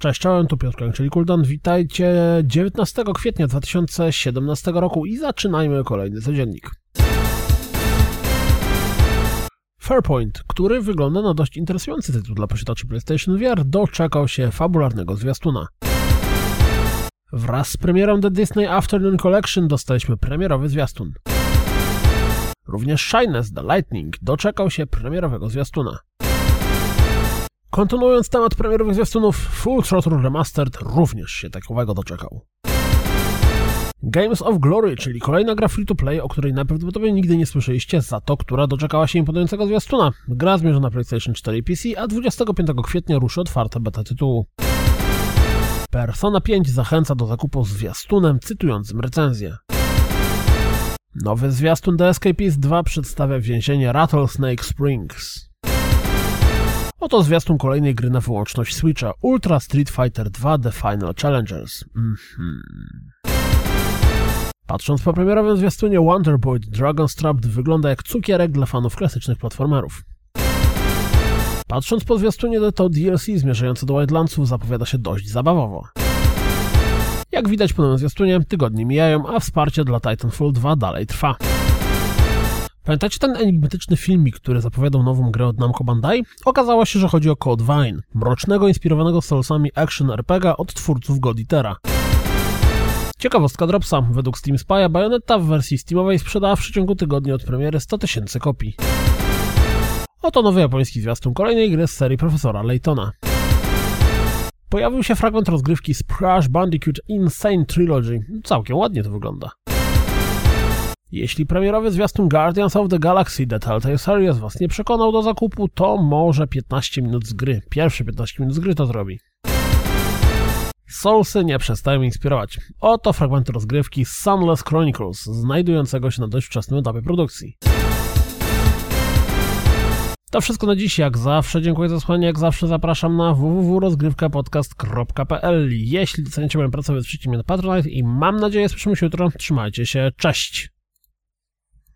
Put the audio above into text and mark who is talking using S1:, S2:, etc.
S1: Cześć, czołem, tu Piotr Kęk, czyli Kuldan. Witajcie 19 kwietnia 2017 roku i zaczynajmy kolejny codziennik. Fairpoint, który wygląda na dość interesujący tytuł dla posiadaczy PlayStation VR, doczekał się fabularnego zwiastuna. Wraz z premierą The Disney Afternoon Collection dostaliśmy premierowy zwiastun. Również Shines The Lightning doczekał się premierowego zwiastuna. Kontynuując temat premierowych zwiastunów, Full Throttle Remastered również się takowego doczekał. Games of Glory, czyli kolejna gra free-to-play, o której najprawdopodobniej nigdy nie słyszeliście, za to, która doczekała się imponującego zwiastuna. Gra zmierza na PlayStation 4 i PC, a 25 kwietnia ruszy otwarta beta tytułu. Persona 5 zachęca do zakupu zwiastunem cytującym recenzję. Nowy zwiastun The Escapist 2 przedstawia więzienie Rattlesnake Springs. Oto zwiastun kolejnej gry na wyłączność Switcha Ultra Street Fighter 2 The Final Challengers. Mhm. Patrząc po premierowym zwiastunie Wonderboy Dragon's Trap wygląda jak cukierek dla fanów klasycznych platformerów. Patrząc po zwiastunie to DLC zmierzające do Wildlandsów zapowiada się dość zabawowo. Jak widać po nowym zwiastunie, tygodnie mijają, a wsparcie dla Titanfall 2 dalej trwa. Pamiętacie ten enigmatyczny filmik, który zapowiadał nową grę od Namco Bandai? Okazało się, że chodzi o Code Vein, mrocznego, inspirowanego Soulsami action RPG od twórców God Eatera. Ciekawostka Dropsa. Według Steam Spy'a Bayonetta w wersji Steamowej sprzedała w przeciągu tygodnia od premiery 100 tysięcy kopii. Oto nowy japoński zwiastun kolejnej gry z serii Profesora Laytona. Pojawił się fragment rozgrywki Crash Bandicoot Insane Trilogy. Całkiem ładnie to wygląda. Jeśli premierowy zwiastun Guardians of the Galaxy The Telltale Series was nie przekonał do zakupu, to może 15 minut z gry. Pierwsze 15 minut z gry to zrobi. Soulsy nie przestają inspirować. Oto fragmenty rozgrywki Sunless Chronicles, znajdującego się na dość wczesnym etapie produkcji. To wszystko na dziś, jak zawsze. Dziękuję za słuchanie, jak zawsze zapraszam na www.rozgrywkapodcast.pl Jeśli doceniacie moją pracę, wesprzyjcie mnie na Patronite i mam nadzieję, słyszymy się jutro. Trzymajcie się, cześć!